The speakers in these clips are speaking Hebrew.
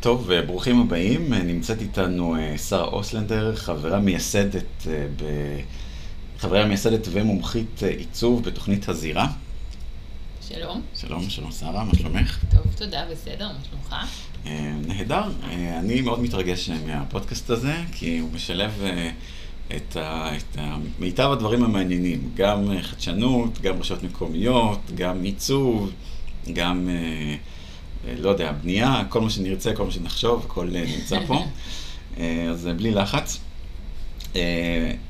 טוב, ברוכים הבאים. נמצאת איתנו שרה אוסלנדר, חברה מייסדת, ב... חברה מייסדת ומומחית עיצוב בתוכנית הזירה. שלום. שלום, שלום שרה, מה שלומך? טוב, תודה, בסדר, מה שלומך? נהדר. אני מאוד מתרגש מהפודקאסט הזה, כי הוא משלב את, ה, את מיטב הדברים המעניינים, גם חדשנות, גם רשויות מקומיות, גם עיצוב, גם, לא יודע, בנייה, כל מה שנרצה, כל מה שנחשוב, הכל נמצא פה. אז בלי לחץ.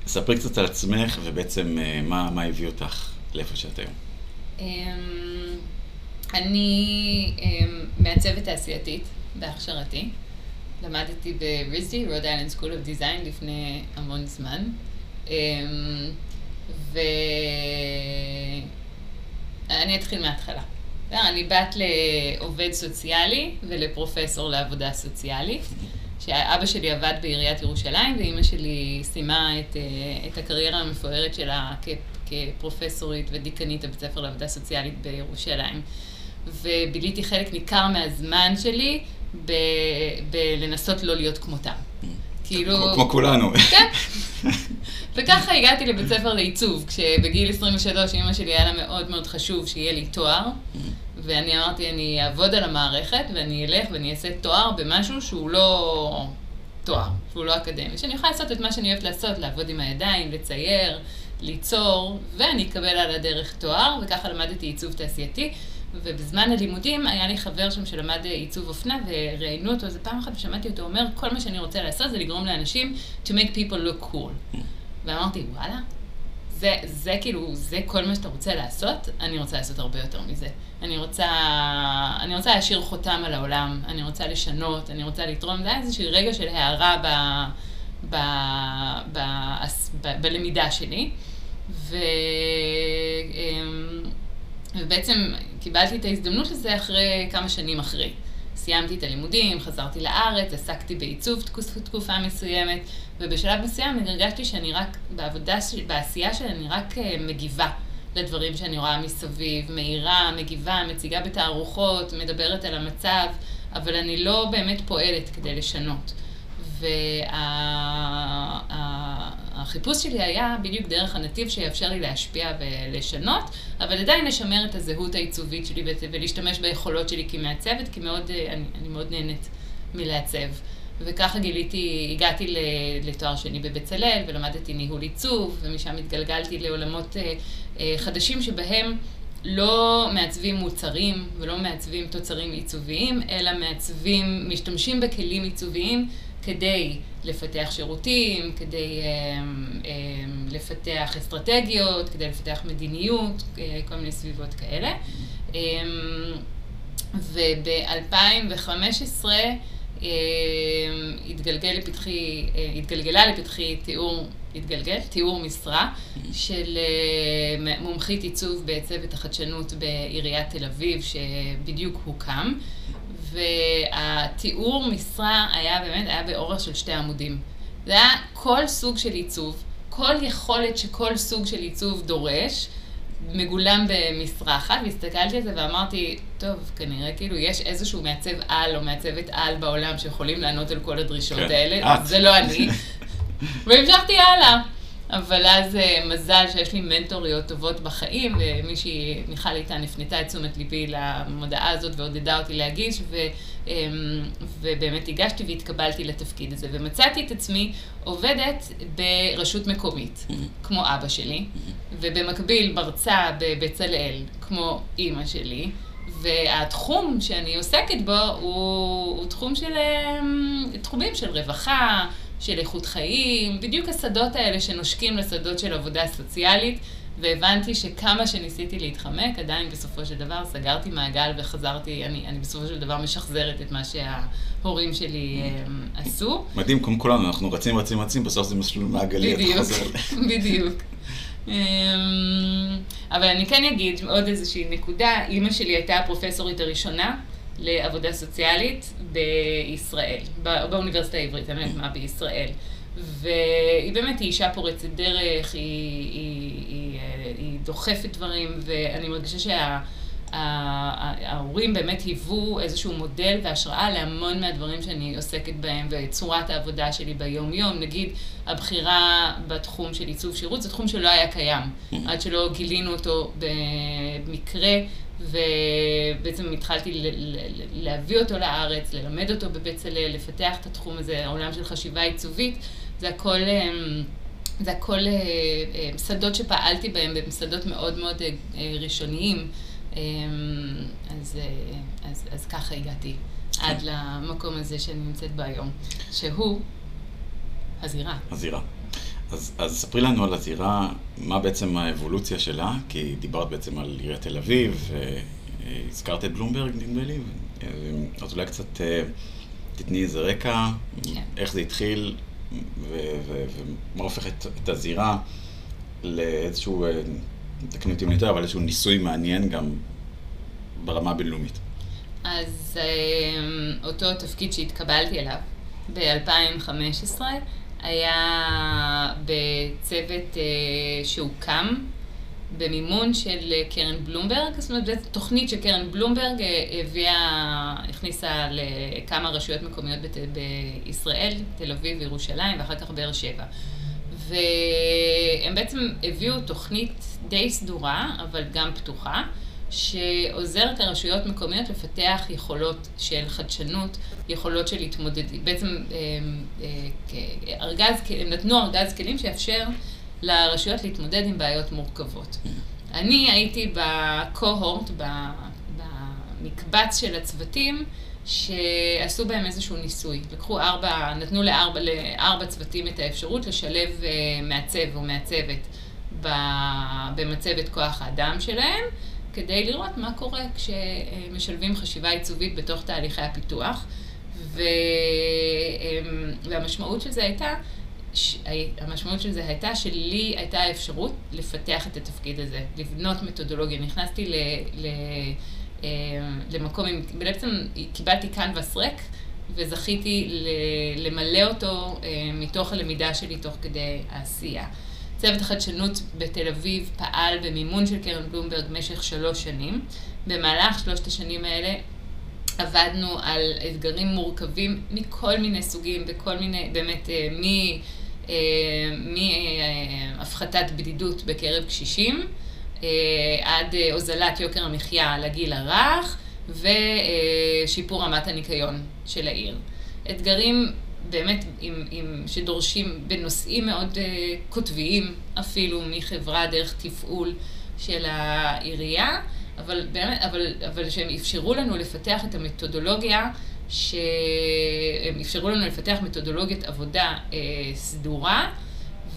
ספרי קצת על עצמך ובעצם מה, מה הביא אותך לאיפה שאת היום. אני מעצבת תעשייתית בהכשרתי. למדתי ב RISD, Rhode Island School of Design, לפני המון זמן. ואני אתחיל מההתחלה. אני בת לעובד סוציאלי ולפרופסור לעבודה סוציאלית. שאבא שלי עבד בעיריית ירושלים ואימא שלי סיימה את, את הקריירה המפוארת שלה כפרופסורית ודיקנית הבית ספר לעבודה סוציאלית בירושלים. וביליתי חלק ניכר מהזמן שלי בלנסות לא להיות כמותם. כאילו... כמו כולנו. כן. וככה הגעתי לבית ספר לעיצוב, כשבגיל 23 אמא שלי היה לה מאוד מאוד חשוב שיהיה לי תואר, ואני אמרתי, אני אעבוד על המערכת, ואני אלך ואני אעשה תואר במשהו שהוא לא תואר, שהוא לא אקדמי. שאני יכולה לעשות את מה שאני אוהבת לעשות, לעבוד עם הידיים, לצייר, ליצור, ואני אקבל על הדרך תואר, וככה למדתי עיצוב תעשייתי. ובזמן הלימודים היה לי חבר שם שלמד עיצוב אופנה, וראיינו אותו איזה פעם אחת ושמעתי אותו אומר, כל מה שאני רוצה לעשות זה לגרום לאנשים to make people look cool. ואמרתי, וואלה, זה, זה כאילו, זה כל מה שאתה רוצה לעשות? אני רוצה לעשות הרבה יותר מזה. אני רוצה, אני רוצה להשאיר חותם על העולם, אני רוצה לשנות, אני רוצה לתרום, זה היה איזשהו רגע של הערה ב, ב, ב, ב, בלמידה שלי. ו... ובעצם קיבלתי את ההזדמנות לזה אחרי כמה שנים אחרי. סיימתי את הלימודים, חזרתי לארץ, עסקתי בעיצוב תקופה מסוימת, ובשלב מסוים הרגשתי שאני רק, בעבודה, בעשייה שלי אני רק מגיבה לדברים שאני רואה מסביב, מאירה, מגיבה, מציגה בתערוכות, מדברת על המצב, אבל אני לא באמת פועלת כדי לשנות. והחיפוש שלי היה בדיוק דרך הנתיב שיאפשר לי להשפיע ולשנות, אבל עדיין לשמר את הזהות העיצובית שלי ולהשתמש ביכולות שלי כמעצבת, כי מאוד, אני, אני מאוד נהנית מלעצב. וככה גיליתי, הגעתי לתואר שני בבצלאל ולמדתי ניהול עיצוב, ומשם התגלגלתי לעולמות חדשים שבהם לא מעצבים מוצרים ולא מעצבים תוצרים עיצוביים, אלא מעצבים, משתמשים בכלים עיצוביים כדי לפתח שירותים, כדי um, um, לפתח אסטרטגיות, כדי לפתח מדיניות, כל מיני סביבות כאלה. Um, וב-2015 um, התגלגל לפתחי, התגלגלה לפתחי תיאור, התגלגל, תיאור משרה של מומחית עיצוב בצוות החדשנות בעיריית תל אביב, שבדיוק הוקם. והתיאור משרה היה באמת, היה באורך של שתי עמודים. זה היה כל סוג של עיצוב, כל יכולת שכל סוג של עיצוב דורש, מגולם במשרה אחת, והסתכלתי על זה ואמרתי, טוב, כנראה כאילו יש איזשהו מעצב על או מעצבת על בעולם שיכולים לענות על כל הדרישות כן. האלה, את. זה לא אני. והמשכתי הלאה. אבל אז אה, מזל שיש לי מנטוריות טובות בחיים, ומישהי, מיכל איתן, הפנתה את תשומת ליבי למודעה הזאת ועודדה אותי להגיש, ו, אמ, ובאמת הגשתי והתקבלתי לתפקיד הזה. ומצאתי את עצמי עובדת ברשות מקומית, mm-hmm. כמו אבא שלי, mm-hmm. ובמקביל מרצה בבצלאל, כמו אימא שלי. והתחום שאני עוסקת בו הוא, הוא תחום של, אמ, תחומים של רווחה, של איכות חיים, בדיוק השדות האלה שנושקים לשדות של עבודה סוציאלית, והבנתי שכמה שניסיתי להתחמק, עדיין בסופו של דבר סגרתי מעגל וחזרתי, אני, אני בסופו של דבר משחזרת את מה שההורים שלי הם, עשו. מדהים, כמו כולנו, אנחנו רצים, רצים, רצים, בסוף זה מסלול מעגלי, אתה חוזר. בדיוק. אמ, אבל אני כן אגיד עוד איזושהי נקודה, אימא שלי הייתה הפרופסורית הראשונה לעבודה סוציאלית בישראל, באוניברסיטה העברית, אני לא יודעת מה בישראל. והיא באמת, היא אישה פורצת דרך, היא, היא, היא, היא דוחפת דברים, ואני מרגישה ההורים באמת היוו איזשהו מודל והשראה להמון מהדברים שאני עוסקת בהם וצורת העבודה שלי ביום-יום. נגיד, הבחירה בתחום של עיצוב שירות זה תחום שלא היה קיים, mm-hmm. עד שלא גילינו אותו במקרה, ובעצם התחלתי להביא אותו לארץ, ללמד אותו בבצלאל, לפתח את התחום הזה, העולם של חשיבה עיצובית, זה הכל... אמ, זה הכל אה, אה, שדות שפעלתי בהם, במסעדות מאוד מאוד אה, ראשוניים. אמ, אז, אז, אז ככה הגעתי עד למקום הזה שאני נמצאת בו היום, שהוא הזירה. הזירה. אז, אז ספרי לנו על הזירה, מה בעצם האבולוציה שלה, כי דיברת בעצם על עיריית תל אביב, והזכרת את בלומברג נדמה לי, אז אולי קצת תתני איזה רקע, כן. איך זה התחיל, ומה הופך את, את הזירה לאיזשהו, אה, תקני אותי יותר, אבל איזשהו ניסוי מעניין גם ברמה הבינלאומית. אז אה, אותו תפקיד שהתקבלתי אליו ב-2015 היה בצוות אה, שהוקם במימון של קרן בלומברג, זאת אומרת, זו תוכנית שקרן בלומברג אה, הביאה, הכניסה לכמה רשויות מקומיות בת, בישראל, תל אביב, ירושלים ואחר כך באר שבע. והם בעצם הביאו תוכנית די סדורה, אבל גם פתוחה, שעוזרת לרשויות מקומיות לפתח יכולות של חדשנות, יכולות של התמודדות, בעצם אה, אה, ארגז, הם נתנו ארגז כלים שיאפשר לרשויות להתמודד עם בעיות מורכבות. אני הייתי בקוהורט, במקבץ של הצוותים, שעשו בהם איזשהו ניסוי. לקחו ארבע, נתנו לארבע, לארבע צוותים את האפשרות לשלב אה, מעצב או מעצבת במצבת כוח האדם שלהם, כדי לראות מה קורה כשמשלבים חשיבה עיצובית בתוך תהליכי הפיתוח. והמשמעות של זה הייתה המשמעות של זה הייתה שלי הייתה האפשרות לפתח את התפקיד הזה, לבנות מתודולוגיה. נכנסתי ל, ל, אה, למקום, בעצם קיבלתי קנבס ריק וזכיתי למלא אותו אה, מתוך הלמידה שלי תוך כדי העשייה. צוות החדשנות בתל אביב פעל במימון של קרן בלומברג במשך שלוש שנים. במהלך שלושת השנים האלה עבדנו על אתגרים מורכבים מכל מיני סוגים, בכל מיני, באמת, אה, מ... אה, מהפחתת בדידות בקרב קשישים אה, עד הוזלת יוקר המחיה לגיל הרך ושיפור רמת הניקיון של העיר. אתגרים באמת עם, עם, שדורשים בנושאים מאוד קוטביים אפילו מחברה דרך תפעול של העירייה. אבל באמת, אבל, אבל שהם אפשרו לנו לפתח את המתודולוגיה, שהם אפשרו לנו לפתח מתודולוגיית עבודה אה, סדורה,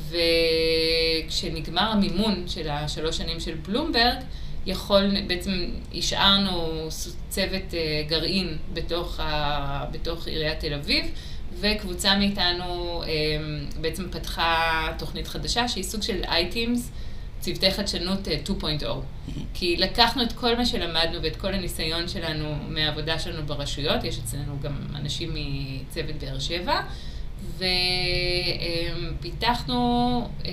וכשנגמר המימון של השלוש שנים של בלומברג, יכול, בעצם השארנו צוות אה, גרעין בתוך, ה, בתוך עיריית תל אביב, וקבוצה מאיתנו אה, בעצם פתחה תוכנית חדשה שהיא סוג של אייטימס. צוותי חדשנות 2.0. אה, כי לקחנו את כל מה שלמדנו ואת כל הניסיון שלנו מהעבודה שלנו ברשויות, יש אצלנו גם אנשים מצוות באר שבע, ופיתחנו אה,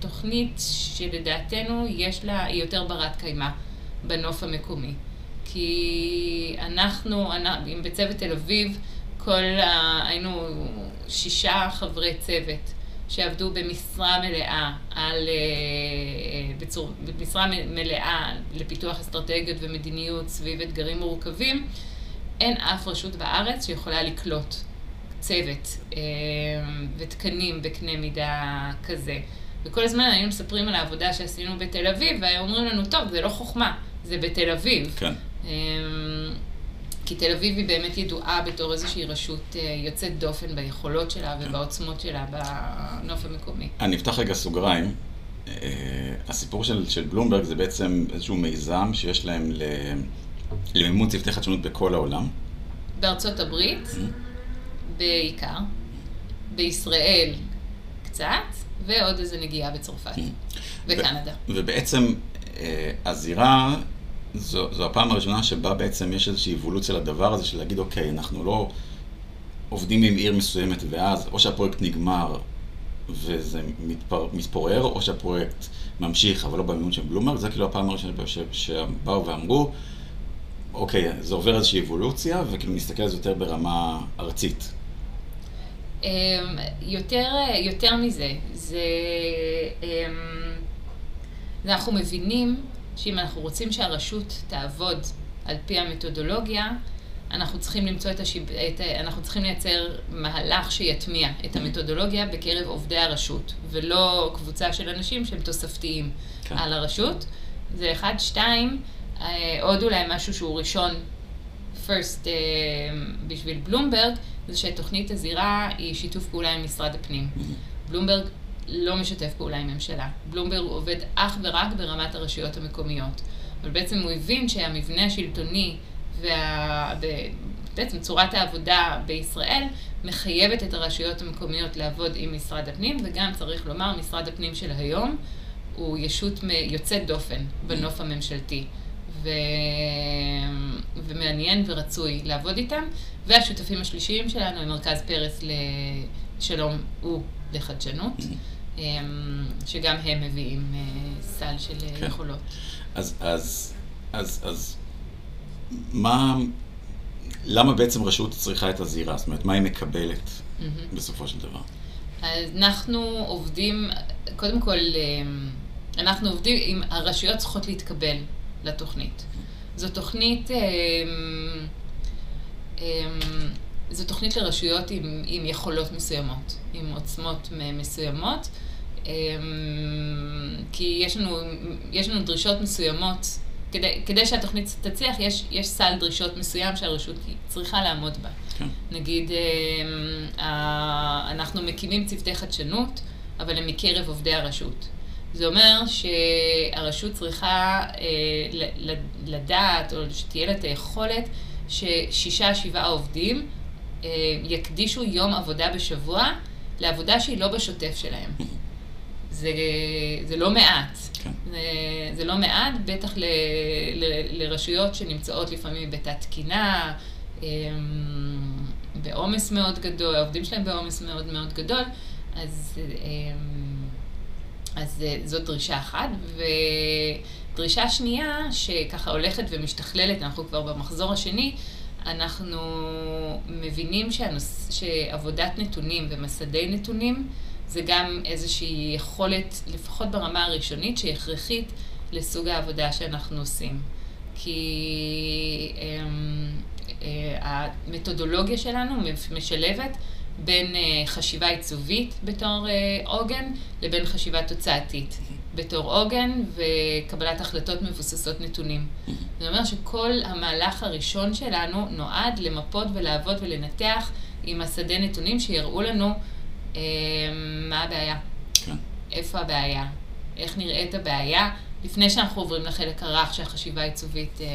תוכנית שלדעתנו יש לה, היא יותר ברת קיימא בנוף המקומי. כי אנחנו, אם בצוות תל אביב, כל ה... היינו שישה חברי צוות. שעבדו במשרה מלאה על, אה, אה, בצור, במשרה מלאה לפיתוח אסטרטגיות ומדיניות סביב אתגרים מורכבים, אין אף רשות בארץ שיכולה לקלוט צוות אה, ותקנים בקנה מידה כזה. וכל הזמן היינו מספרים על העבודה שעשינו בתל אביב, והיו אומרים לנו, טוב, זה לא חוכמה, זה בתל אביב. כן. כי תל אביב היא באמת ידועה בתור איזושהי רשות אה, יוצאת דופן ביכולות שלה ובעוצמות שלה בנוף המקומי. אני אפתח רגע סוגריים. אה, הסיפור של, של בלומברג זה בעצם איזשהו מיזם שיש להם למימון צוותי חדשנות בכל העולם. בארצות הברית, mm-hmm. בעיקר, בישראל קצת, ועוד איזה נגיעה בצרפת mm-hmm. וקנדה. ובעצם אה, הזירה זו, זו הפעם הראשונה שבה בעצם יש איזושהי אבולוציה לדבר הזה של להגיד, אוקיי, אנחנו לא עובדים עם עיר מסוימת ואז או שהפרויקט נגמר וזה מתפר, מתפורר, או שהפרויקט ממשיך, אבל לא במימון של בלומברג, זה כאילו הפעם הראשונה שבאו ואמרו, אוקיי, זה עובר איזושהי אבולוציה, וכאילו נסתכל על זה יותר ברמה ארצית. אמ, יותר, יותר מזה, זה... אמ, אנחנו מבינים שאם אנחנו רוצים שהרשות תעבוד על פי המתודולוגיה, אנחנו צריכים למצוא את השיב... את... אנחנו צריכים לייצר מהלך שיטמיע את המתודולוגיה בקרב עובדי הרשות, ולא קבוצה של אנשים שהם תוספתיים כן. על הרשות. זה אחד. שתיים, אה, עוד אולי משהו שהוא ראשון, first אה, בשביל בלומברג, זה שתוכנית הזירה היא שיתוף פעולה עם משרד הפנים. בלומברג לא משתף פעולה עם ממשלה. בלומברג עובד אך ורק ברמת הרשויות המקומיות. אבל בעצם הוא הבין שהמבנה השלטוני ובעצם צורת העבודה בישראל מחייבת את הרשויות המקומיות לעבוד עם משרד הפנים, וגם צריך לומר, משרד הפנים של היום הוא ישות יוצאת דופן בנוף הממשלתי. ו... ומעניין ורצוי לעבוד איתם. והשותפים השלישיים שלנו הם מרכז פרס לשלום ולחדשנות, אמ, שגם הם מביאים אה, סל של כן. יכולות. אז, אז, אז, אז מה, למה בעצם רשות צריכה את הזירה? זאת אומרת, מה היא מקבלת mm-hmm. בסופו של דבר? אז אנחנו עובדים, קודם כל, אמ, אנחנו עובדים, עם, הרשויות צריכות להתקבל לתוכנית. זו תוכנית, אמ, אמ, זו תוכנית לרשויות עם, עם יכולות מסוימות, עם עוצמות מסוימות, כי יש לנו, יש לנו דרישות מסוימות כדי, כדי שהתוכנית תצליח, יש, יש סל דרישות מסוים שהרשות צריכה לעמוד בה. כן. נגיד, אה, אנחנו מקימים צוותי חדשנות, אבל הם מקרב עובדי הרשות. זה אומר שהרשות צריכה אה, לדעת, או שתהיה לה את היכולת, ששישה, שבעה עובדים יקדישו יום עבודה בשבוע לעבודה שהיא לא בשוטף שלהם. זה, זה לא מעט. כן. זה, זה לא מעט, בטח ל, ל, לרשויות שנמצאות לפעמים בתת תקינה, אמ, בעומס מאוד גדול, העובדים שלהם בעומס מאוד מאוד גדול, אז, אמ, אז זאת דרישה אחת. ודרישה שנייה, שככה הולכת ומשתכללת, אנחנו כבר במחזור השני, אנחנו מבינים שהנוס, שעבודת נתונים ומסדי נתונים זה גם איזושהי יכולת, לפחות ברמה הראשונית, שהיא הכרחית לסוג העבודה שאנחנו עושים. כי אמ, אה, המתודולוגיה שלנו משלבת בין אה, חשיבה עיצובית בתור אה, עוגן לבין חשיבה תוצאתית בתור עוגן וקבלת החלטות מבוססות נתונים. זה אומר שכל המהלך הראשון שלנו נועד למפות ולעבוד ולנתח עם השדה נתונים שיראו לנו אמ, מה הבעיה? כן. איפה הבעיה? איך נראית הבעיה? לפני שאנחנו עוברים לחלק הרך שהחשיבה העיצובית... אה,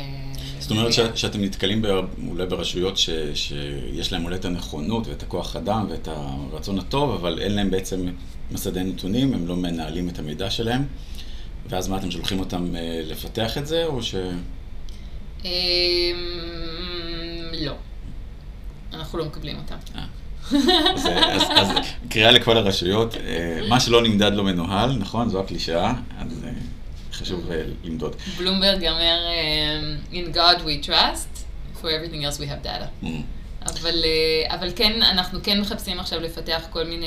זאת אומרת ש, שאתם נתקלים ב, אולי ברשויות ש, שיש להם אולי את הנכונות ואת הכוח אדם ואת הרצון הטוב, אבל אין להם בעצם מסדי נתונים, הם לא מנהלים את המידע שלהם, ואז מה, אתם שולחים אותם אה, לפתח את זה, או ש... אמ, לא. אנחנו לא מקבלים אותם. אה. אז, אז, אז קריאה לכל הרשויות, מה שלא נמדד לא מנוהל, נכון? זו הקלישאה, אז חשוב אה, למדוד. בלומברג אומר, In God we trust, for everything else we have data. אבל, אבל כן, אנחנו כן מחפשים עכשיו לפתח כל מיני,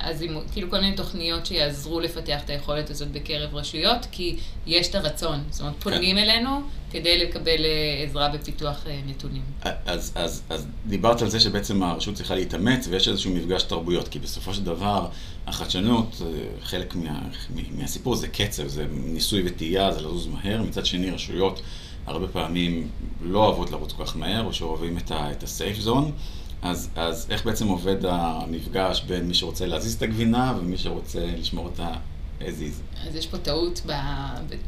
אז כאילו כל מיני תוכניות שיעזרו לפתח את היכולת הזאת בקרב רשויות, כי יש את הרצון. זאת אומרת, פונים כן. אלינו כדי לקבל אה, עזרה בפיתוח אה, נתונים. אז, אז, אז דיברת על זה שבעצם הרשות צריכה להתאמץ ויש איזשהו מפגש תרבויות, כי בסופו של דבר החדשנות, אה, חלק מה, מהסיפור זה קצב, זה ניסוי וטעייה, זה לזוז מהר, מצד שני רשויות הרבה פעמים לא אוהבות לרוץ כל כך מהר, או שאוהבים את ה-safe zone. אז, אז איך בעצם עובד המפגש בין מי שרוצה להזיז את הגבינה ומי שרוצה לשמור אותה as is? אז יש פה טעות, ב...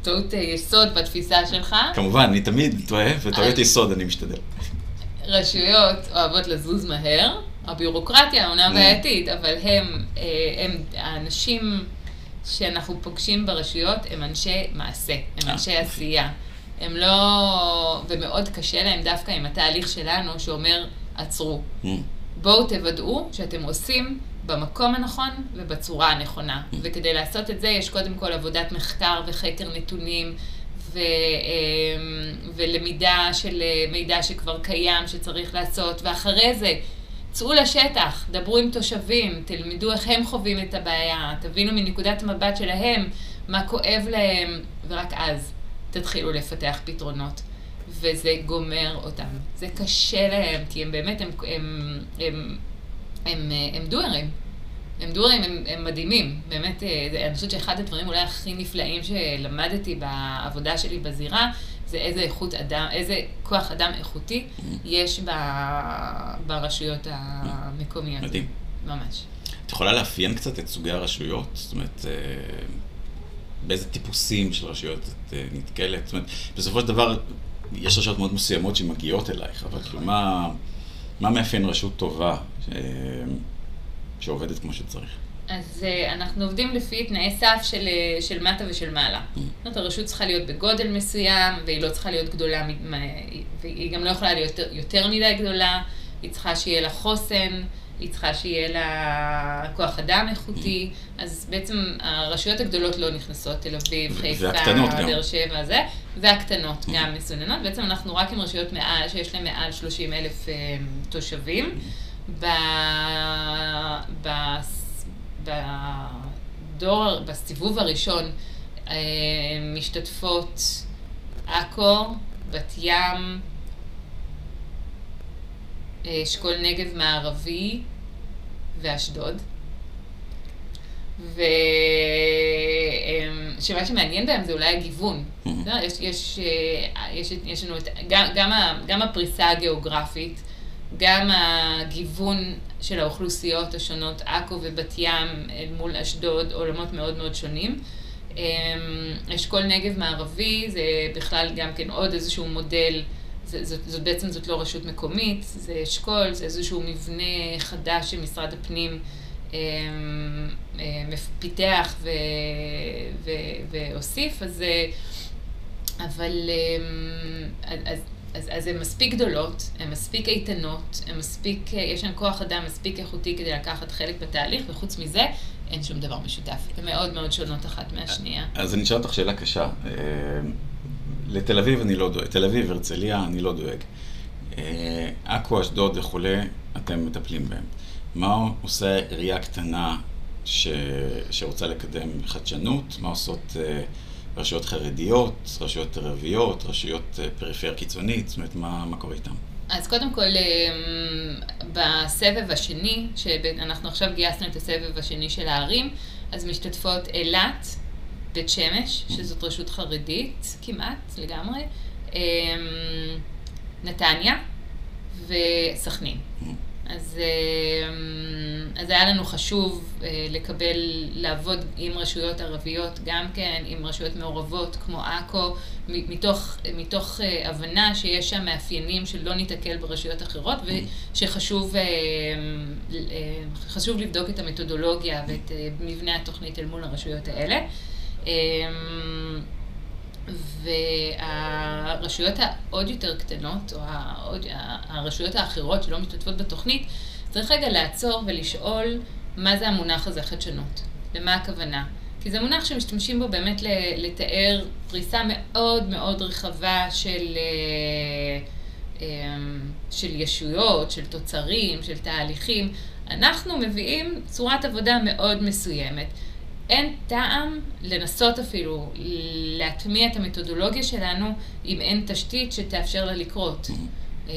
טעות יסוד בתפיסה שלך. כמובן, אני תמיד טועה, וטעויות יסוד אני משתדל. רשויות אוהבות לזוז מהר, הביורוקרטיה אומנם mm. בעייתית, אבל הם, אה, הם האנשים שאנחנו פוגשים ברשויות הם אנשי מעשה, הם אה, אנשי עשייה. הם לא... ומאוד קשה להם דווקא עם התהליך שלנו שאומר, עצרו. Mm. בואו תוודאו שאתם עושים במקום הנכון ובצורה הנכונה. וכדי לעשות את זה יש קודם כל עבודת מחקר וחקר נתונים ו, אמ, ולמידה של מידע שכבר קיים שצריך לעשות, ואחרי זה צאו לשטח, דברו עם תושבים, תלמדו איך הם חווים את הבעיה, תבינו מנקודת מבט שלהם מה כואב להם, ורק אז תתחילו לפתח פתרונות. וזה גומר אותם. זה קשה להם, כי הם באמת, הם, הם, הם, הם, הם דוארים. הם דוארים, הם, הם מדהימים. באמת, אה, אני חושבת שאחד הדברים אולי הכי נפלאים שלמדתי בעבודה שלי בזירה, זה איזה איכות אדם, איזה כוח אדם איכותי יש ב, ברשויות המקומיות. מדהים. ממש. את יכולה לאפיין קצת את סוגי הרשויות? זאת אומרת, אה, באיזה טיפוסים של רשויות את אה, נתקלת? זאת אומרת, בסופו של דבר, יש רשויות מאוד מסוימות שמגיעות אלייך, אבל כאילו, מה, מה מאפיין רשות טובה ש... שעובדת כמו שצריך? אז uh, אנחנו עובדים לפי תנאי סף של, של מטה ושל מעלה. Mm. זאת אומרת, הרשות צריכה להיות בגודל מסוים, והיא לא צריכה להיות גדולה, והיא גם לא יכולה להיות יותר, יותר מדי גדולה, היא צריכה שיהיה לה חוסן, היא צריכה שיהיה לה כוח אדם איכותי. אז בעצם הרשויות הגדולות לא נכנסות, תל אביב, חיפה, באר שבע, זה, והקטנות mm. גם מסוננות. בעצם אנחנו רק עם רשויות מעל, שיש להן מעל 30 אלף uh, תושבים. ב... ב... בדור, בסיבוב הראשון אה, משתתפות עכו, בת ים, אה, אשכול נגב מערבי ואשדוד. ושמה שמעניין בהם זה אולי הגיוון. Mm-hmm. יש, יש, אה, יש, יש לנו את, גם, גם, גם הפריסה הגיאוגרפית, גם הגיוון של האוכלוסיות השונות, עכו ובת ים אל מול אשדוד, עולמות מאוד מאוד שונים. אמ, אשכול נגב מערבי זה בכלל גם כן עוד איזשהו מודל, זה, זאת, זאת בעצם זאת לא רשות מקומית, זה אשכול, זה איזשהו מבנה חדש שמשרד הפנים אמ, אה, פיתח והוסיף, אז, אבל אמ, אז, אז, אז הן מספיק גדולות, הן מספיק איתנות, הן מספיק, יש להן כוח אדם מספיק איכותי כדי לקחת חלק בתהליך, וחוץ מזה, אין שום דבר משותף. הן מאוד מאוד שונות אחת מהשנייה. אז אני אשאל אותך שאלה קשה. לתל אביב אני לא דואג, תל אביב, הרצליה, אני לא דואג. אה, עכו, אשדוד וכולי, אתם מטפלים בהם. מה עושה עירייה קטנה ש... שרוצה לקדם חדשנות? מה עושות... אה, רשויות חרדיות, רשויות ערביות, רשויות אה, פריפריה קיצונית, זאת אומרת, מה, מה קורה איתם? אז קודם כל, בסבב השני, שאנחנו עכשיו גייסנו את הסבב השני של הערים, אז משתתפות אילת, בית שמש, שזאת רשות חרדית כמעט לגמרי, אמ, נתניה וסכנין. אז, אמ, אז היה לנו חשוב אה, לקבל, לעבוד עם רשויות ערביות גם כן, עם רשויות מעורבות כמו עכו, מתוך, מתוך אה, הבנה שיש שם מאפיינים שלא ניתקל ברשויות אחרות ושחשוב אה, לבדוק את המתודולוגיה ואת מבנה התוכנית אל מול הרשויות האלה. אמ, והרשויות העוד יותר קטנות, או העוד, הרשויות האחרות שלא משתתפות בתוכנית, צריך רגע לעצור ולשאול מה זה המונח הזה חדשנות, למה הכוונה. כי זה מונח שמשתמשים בו באמת לתאר פריסה מאוד מאוד רחבה של, אה, אמ, של ישויות, של תוצרים, של תהליכים. אנחנו מביאים צורת עבודה מאוד מסוימת. אין טעם לנסות אפילו להטמיע את המתודולוגיה שלנו אם אין תשתית שתאפשר לה לקרות. Mm-hmm. אמ,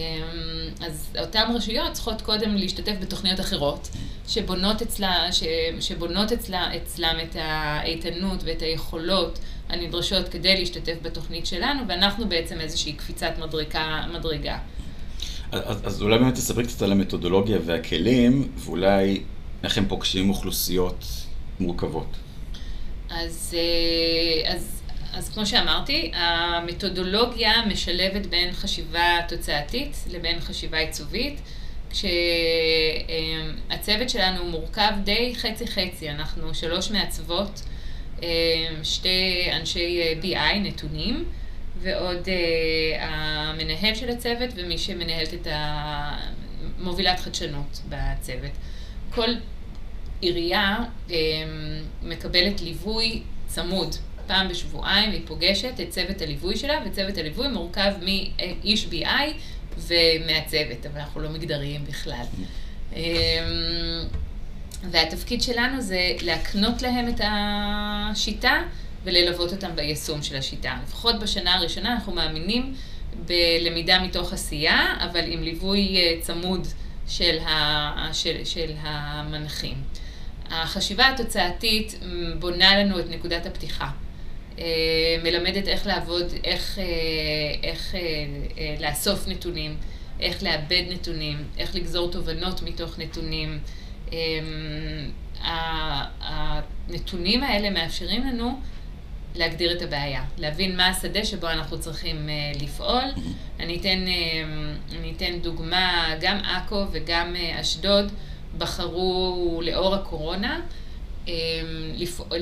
אז אותן רשויות צריכות קודם להשתתף בתוכניות אחרות, שבונות, אצלה, ש, שבונות אצלה, אצלם את האיתנות ואת היכולות הנדרשות כדי להשתתף בתוכנית שלנו, ואנחנו בעצם איזושהי קפיצת מדרגה. מדרגה. אז, אז אולי באמת תספרי קצת על המתודולוגיה והכלים, ואולי איך הם פוגשים אוכלוסיות מורכבות. אז, אה, אז, אז כמו שאמרתי, המתודולוגיה משלבת בין חשיבה תוצאתית לבין חשיבה עיצובית, כשהצוות שלנו מורכב די חצי-חצי, אנחנו שלוש מעצבות, אה, שתי אנשי BI, נתונים, ועוד אה, המנהל של הצוות ומי שמנהלת את מובילת חדשנות בצוות. כל עירייה אה, מקבלת ליווי צמוד. פעם בשבועיים היא פוגשת את צוות הליווי שלה, וצוות הליווי מורכב מאיש BI ומהצוות, אבל אנחנו לא מגדריים בכלל. אמ, והתפקיד שלנו זה להקנות להם את השיטה וללוות אותם ביישום של השיטה. לפחות בשנה הראשונה אנחנו מאמינים בלמידה מתוך עשייה, אבל עם ליווי אה, צמוד של, ה, של, של המנחים. החשיבה התוצאתית בונה לנו את נקודת הפתיחה. אה, מלמדת איך לעבוד, איך, אה, איך לאסוף נתונים, איך לאבד נתונים, איך לגזור תובנות מתוך נתונים. הנתונים האלה מאפשרים לנו להגדיר את הבעיה, להבין מה השדה שבו אנחנו צריכים לפעול. אני אתן, אני אתן דוגמה, גם עכו וגם אשדוד בחרו לאור הקורונה um, לפעול,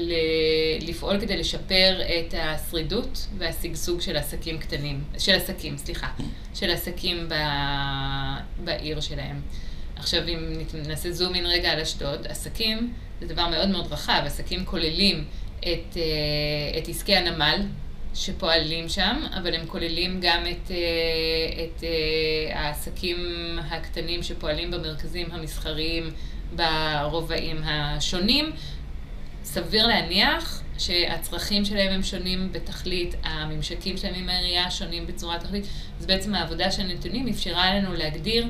לפעול כדי לשפר את השרידות והשגשוג של עסקים קטנים, של עסקים, סליחה, של עסקים ב, בעיר שלהם. עכשיו, אם נעשה זום אין רגע על אשדוד, עסקים זה דבר מאוד מאוד רחב, עסקים כוללים את, אה, את עסקי הנמל שפועלים שם, אבל הם כוללים גם את, אה, את אה, העסקים הקטנים שפועלים במרכזים המסחריים ברובעים השונים. סביר להניח שהצרכים שלהם הם שונים בתכלית, הממשקים שלהם עם העירייה שונים בצורה תכלית, אז בעצם העבודה של הנתונים אפשרה לנו להגדיר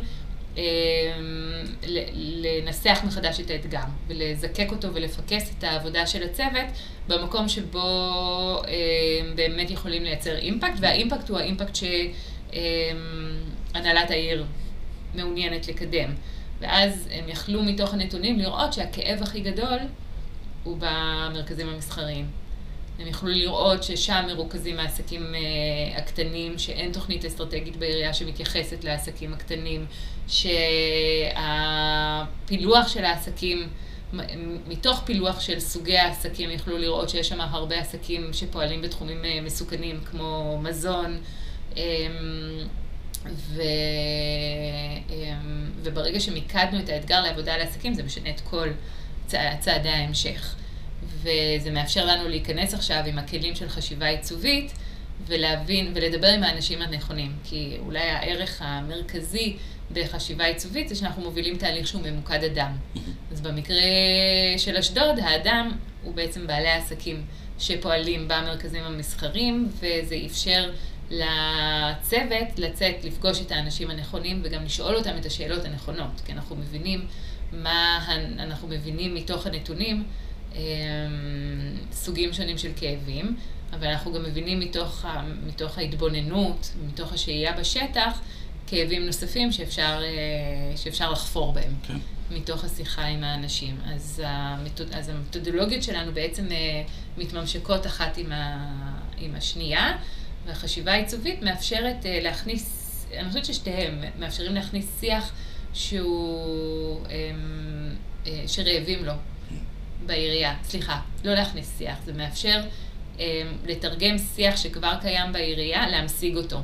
לנסח מחדש את האתגר ולזקק אותו ולפקס את העבודה של הצוות במקום שבו אמ, באמת יכולים לייצר אימפקט, והאימפקט הוא האימפקט שהנהלת העיר מעוניינת לקדם. ואז הם יכלו מתוך הנתונים לראות שהכאב הכי גדול הוא במרכזים המסחריים. הם יוכלו לראות ששם מרוכזים העסקים אה, הקטנים, שאין תוכנית אסטרטגית בעירייה שמתייחסת לעסקים הקטנים, שהפילוח של העסקים, מתוך פילוח של סוגי העסקים יוכלו לראות שיש שם הרבה עסקים שפועלים בתחומים אה, מסוכנים כמו מזון. אמ, ו... אמ, וברגע שמיקדנו את האתגר לעבודה לעסקים, זה משנה את כל צעדי ההמשך. וזה מאפשר לנו להיכנס עכשיו עם הכלים של חשיבה עיצובית ולהבין ולדבר עם האנשים הנכונים. כי אולי הערך המרכזי בחשיבה עיצובית זה שאנחנו מובילים תהליך שהוא ממוקד אדם. אז במקרה של אשדוד, האדם הוא בעצם בעלי העסקים שפועלים במרכזים המסחרים, וזה אפשר לצוות לצאת, לפגוש את האנשים הנכונים וגם לשאול אותם את השאלות הנכונות, כי אנחנו מבינים מה אנחנו מבינים מתוך הנתונים סוגים שונים של כאבים, אבל אנחנו גם מבינים מתוך, מתוך ההתבוננות, מתוך השהייה בשטח, כאבים נוספים שאפשר, אה, שאפשר לחפור בהם, כן. מתוך השיחה עם האנשים. אז, המתוד, אז המתודולוגיות שלנו בעצם אה, מתממשקות אחת עם, ה, עם השנייה, והחשיבה העיצובית מאפשרת אה, להכניס, אני חושבת ששתיהם מאפשרים להכניס שיח שהוא, אמ, שרעבים לו. בעירייה, סליחה, לא להכניס שיח, זה מאפשר אה, לתרגם שיח שכבר קיים בעירייה, להמשיג אותו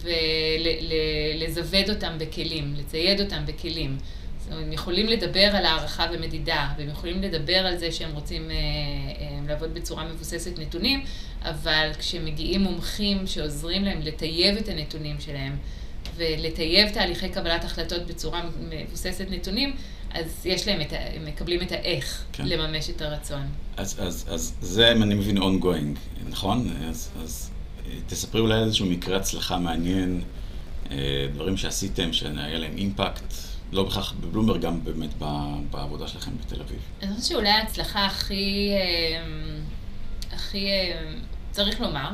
ולזווד אותם בכלים, לצייד אותם בכלים. זאת אומרת, הם יכולים לדבר על הערכה ומדידה, והם יכולים לדבר על זה שהם רוצים אה, אה, לעבוד בצורה מבוססת נתונים, אבל כשמגיעים מומחים שעוזרים להם לטייב את הנתונים שלהם, ולטייב תהליכי קבלת החלטות בצורה מבוססת נתונים, אז יש להם את ה... הם מקבלים את האיך כן. לממש את הרצון. אז, אז, אז זה, אם אני מבין, ongoing, נכון? אז, אז אה, תספרי אולי על איזשהו מקרה הצלחה מעניין, אה, דברים שעשיתם, שהיה להם אימפקט, לא בהכרח בבלומברג, גם באמת בעבודה שלכם בתל אביב. אני חושבת שאולי ההצלחה הכי, אה, הכי, צריך לומר,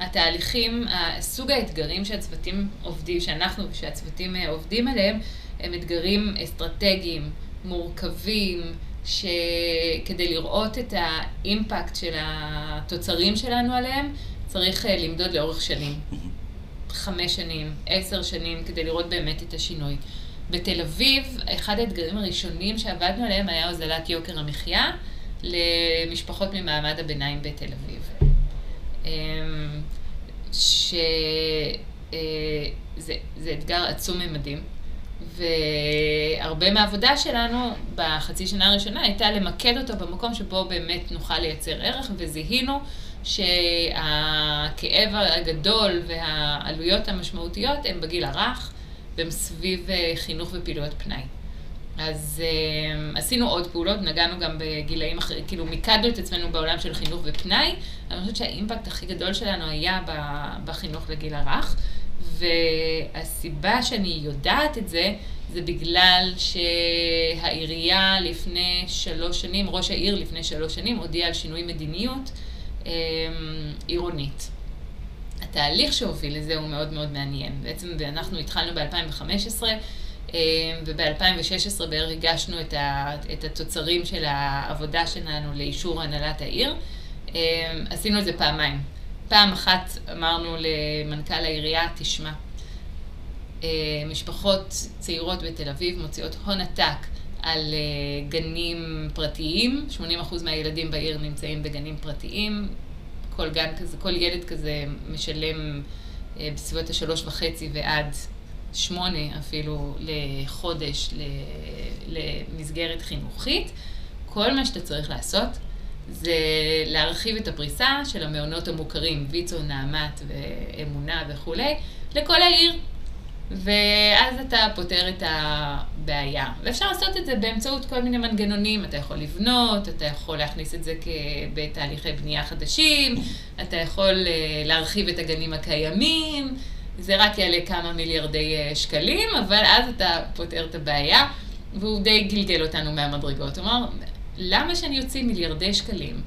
התהליכים, סוג האתגרים שהצוותים עובדים, שאנחנו ושהצוותים עובדים עליהם, הם אתגרים אסטרטגיים, מורכבים, שכדי לראות את האימפקט של התוצרים שלנו עליהם, צריך אה, למדוד לאורך שנים. חמש שנים, עשר שנים, כדי לראות באמת את השינוי. בתל אביב, אחד האתגרים הראשונים שעבדנו עליהם היה הוזלת יוקר המחיה למשפחות ממעמד הביניים בתל אביב. אמ, שזה אה, אתגר עצום ממדים. והרבה מהעבודה שלנו בחצי שנה הראשונה הייתה למקד אותו במקום שבו באמת נוכל לייצר ערך, וזיהינו שהכאב הגדול והעלויות המשמעותיות הם בגיל הרך, והם סביב אה, חינוך ופעילויות פנאי. אז uh, עשינו עוד פעולות, נגענו גם בגילאים אחרים, כאילו מיקדנו את עצמנו בעולם של חינוך ופנאי, אני חושבת שהאימפקט הכי גדול שלנו היה בחינוך לגיל הרך, והסיבה שאני יודעת את זה, זה בגלל שהעירייה לפני שלוש שנים, ראש העיר לפני שלוש שנים, הודיע על שינוי מדיניות um, עירונית. התהליך שהוביל לזה הוא מאוד מאוד מעניין. בעצם אנחנו התחלנו ב-2015, אמ, וב-2016 בערך הגשנו את, ה, את התוצרים של העבודה שלנו לאישור הנהלת העיר. אמ, עשינו את זה פעמיים. פעם אחת אמרנו למנכ"ל העירייה, תשמע, אמ, משפחות צעירות בתל אביב מוציאות הון עתק על גנים פרטיים, 80% מהילדים בעיר נמצאים בגנים פרטיים, כל גן כזה, כל ילד כזה משלם בסביבות השלוש וחצי ועד שמונה אפילו לחודש למסגרת חינוכית. כל מה שאתה צריך לעשות זה להרחיב את הפריסה של המעונות המוכרים, ויצו, נעמת ואמונה וכולי, לכל העיר. ואז אתה פותר את הבעיה. ואפשר לעשות את זה באמצעות כל מיני מנגנונים. אתה יכול לבנות, אתה יכול להכניס את זה בתהליכי בנייה חדשים, אתה יכול אה, להרחיב את הגנים הקיימים, זה רק יעלה כמה מיליארדי אה, שקלים, אבל אז אתה פותר את הבעיה, והוא די גלגל אותנו מהמדרגות. אמר, למה שאני אוציא מיליארדי שקלים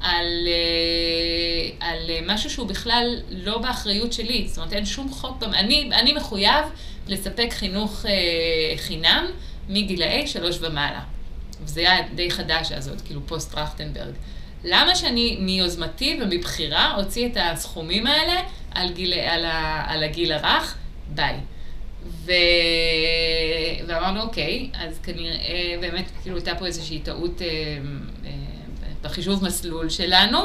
על, אה, על אה, משהו שהוא בכלל לא באחריות שלי? זאת אומרת, אין שום חוק, אני, אני מחויב לספק חינוך חינם מגילאי שלוש ומעלה. וזה היה די חדש אז עוד, כאילו פוסט טרכטנברג. למה שאני מיוזמתי ומבחירה אוציא את הסכומים האלה על, גיל, על, ה, על הגיל הרך? ביי. ו... ואמרנו, אוקיי, אז כנראה באמת כאילו הייתה פה איזושהי טעות אה, אה, בחישוב מסלול שלנו,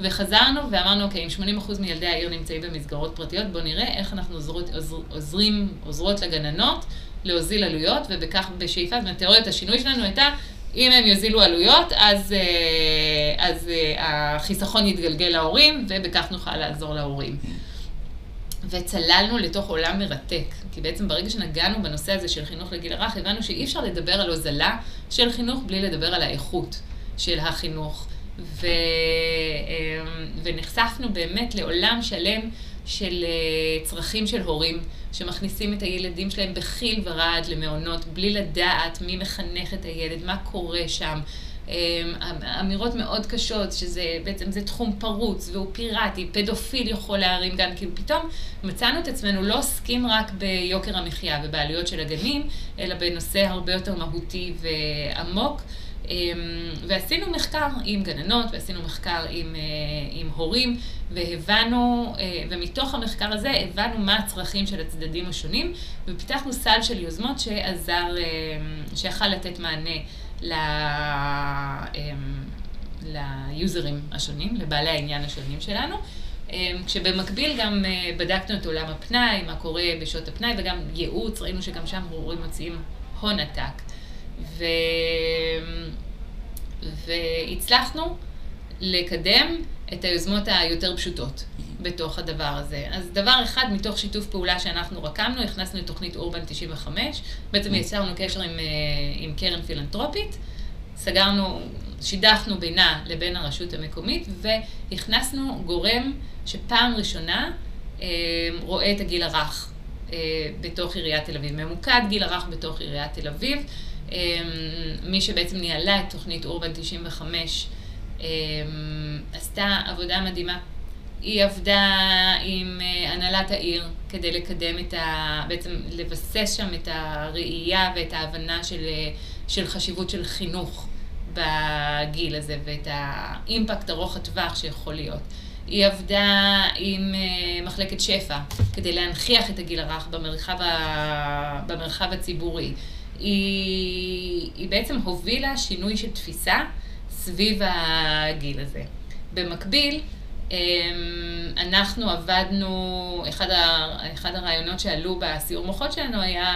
וחזרנו ואמרנו, אוקיי, אם 80% מילדי העיר נמצאים במסגרות פרטיות, בואו נראה איך אנחנו עוזרות, עוזר, עוזרים, עוזרות לגננות להוזיל עלויות, ובכך בשאיפה, זאת אומרת, תיאוריית השינוי שלנו הייתה אם הם יוזילו עלויות, אז, אה, אז אה, החיסכון יתגלגל להורים, ובכך נוכל לעזור להורים. וצללנו לתוך עולם מרתק, כי בעצם ברגע שנגענו בנושא הזה של חינוך לגיל הרך, הבנו שאי אפשר לדבר על הוזלה של חינוך בלי לדבר על האיכות של החינוך. ו... אה, ונחשפנו באמת לעולם שלם של צרכים של הורים. שמכניסים את הילדים שלהם בחיל ורעד למעונות, בלי לדעת מי מחנך את הילד, מה קורה שם. אמ, אמירות מאוד קשות, שזה בעצם זה תחום פרוץ והוא פיראטי, פדופיל יכול להרים גם, כאילו פתאום מצאנו את עצמנו לא עוסקים רק ביוקר המחיה ובעלויות של הגנים, אלא בנושא הרבה יותר מהותי ועמוק. אמ, ועשינו מחקר עם גננות, ועשינו מחקר עם, אה, עם הורים, והבנו, אה, ומתוך המחקר הזה הבנו מה הצרכים של הצדדים השונים, ופיתחנו סל של יוזמות שעזר, אה, שיכל לתת מענה. ליוזרים השונים, לבעלי העניין השונים שלנו. כשבמקביל גם בדקנו את עולם הפנאי, מה קורה בשעות הפנאי, וגם ייעוץ, ראינו שגם שם הורים מוציאים הון עתק. ו... והצלחנו לקדם את היוזמות היותר פשוטות בתוך הדבר הזה. אז דבר אחד, מתוך שיתוף פעולה שאנחנו רקמנו, הכנסנו את תוכנית אורבן 95, בעצם יצרנו קשר עם, אה, עם קרן פילנטרופית, סגרנו, שידכנו בינה לבין הרשות המקומית, והכנסנו גורם שפעם ראשונה אה, רואה את הגיל הרך אה, בתוך עיריית תל אביב, ממוקד גיל הרך בתוך עיריית תל אביב. מי שבעצם ניהלה את תוכנית אורבן 95, אמ, עשתה עבודה מדהימה. היא עבדה עם אה, הנהלת העיר כדי לקדם את ה... בעצם לבסס שם את הראייה ואת ההבנה של, אה, של חשיבות של חינוך בגיל הזה ואת האימפקט ארוך הטווח שיכול להיות. היא עבדה עם אה, מחלקת שפע כדי להנכיח את הגיל הרך במרחב, ה... במרחב הציבורי. היא, היא בעצם הובילה שינוי של תפיסה סביב הגיל הזה. במקביל, אנחנו עבדנו, אחד, ה, אחד הרעיונות שעלו בסיור מוחות שלנו היה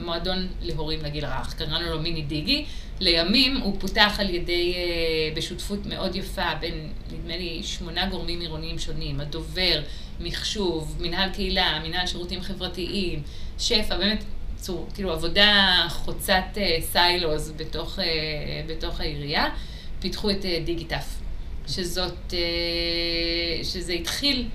מועדון להורים לגיל הרך, קראנו לו מיני דיגי. לימים הוא פותח על ידי, בשותפות מאוד יפה בין, נדמה לי, שמונה גורמים עירוניים שונים, הדובר, מחשוב, מנהל קהילה, מנהל שירותים חברתיים, שפע, באמת, צור, כאילו עבודה חוצת סיילוז בתוך, בתוך העירייה, פיתחו את דיגיטף. שזאת, שזה התחיל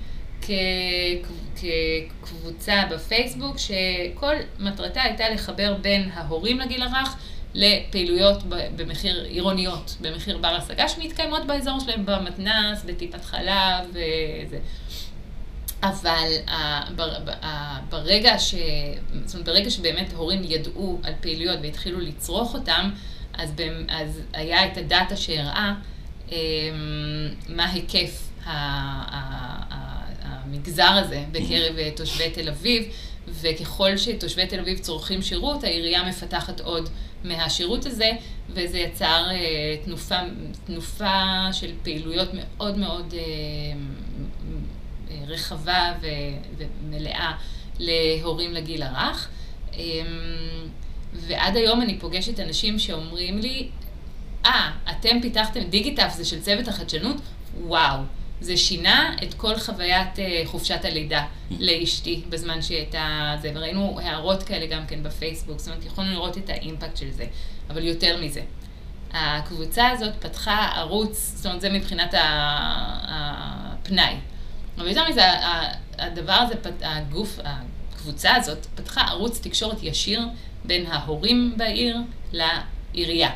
כקבוצה בפייסבוק, שכל מטרתה הייתה לחבר בין ההורים לגיל הרך לפעילויות במחיר עירוניות, במחיר בר השגה, שמתקיימות באזור שלהם, במתנ"ס, בטיפת חלב וזה. אבל ברגע, ש... זאת אומרת, ברגע שבאמת הורים ידעו על פעילויות והתחילו לצרוך אותם, אז, אז היה את הדאטה שהראה מה היקף המגזר הזה בקרב תושבי תל אביב, וככל שתושבי תל אביב צורכים שירות, העירייה מפתחת עוד מהשירות הזה, וזה יצר תנופה, תנופה של פעילויות מאוד מאוד רחבה ומלאה להורים לגיל הרך. ועד היום אני פוגשת אנשים שאומרים לי, אה, אתם פיתחתם דיגיטף, זה של צוות החדשנות? וואו. זה שינה את כל חוויית חופשת הלידה לאשתי בזמן שהיא הייתה זה, וראינו הערות כאלה גם כן בפייסבוק, זאת אומרת, יכולנו לראות את האימפקט של זה, אבל יותר מזה. הקבוצה הזאת פתחה ערוץ, זאת אומרת, זה מבחינת הפנאי. אבל יותר מזה, הדבר הזה, הגוף, הקבוצה הזאת, פתחה ערוץ תקשורת ישיר בין ההורים בעיר לעירייה.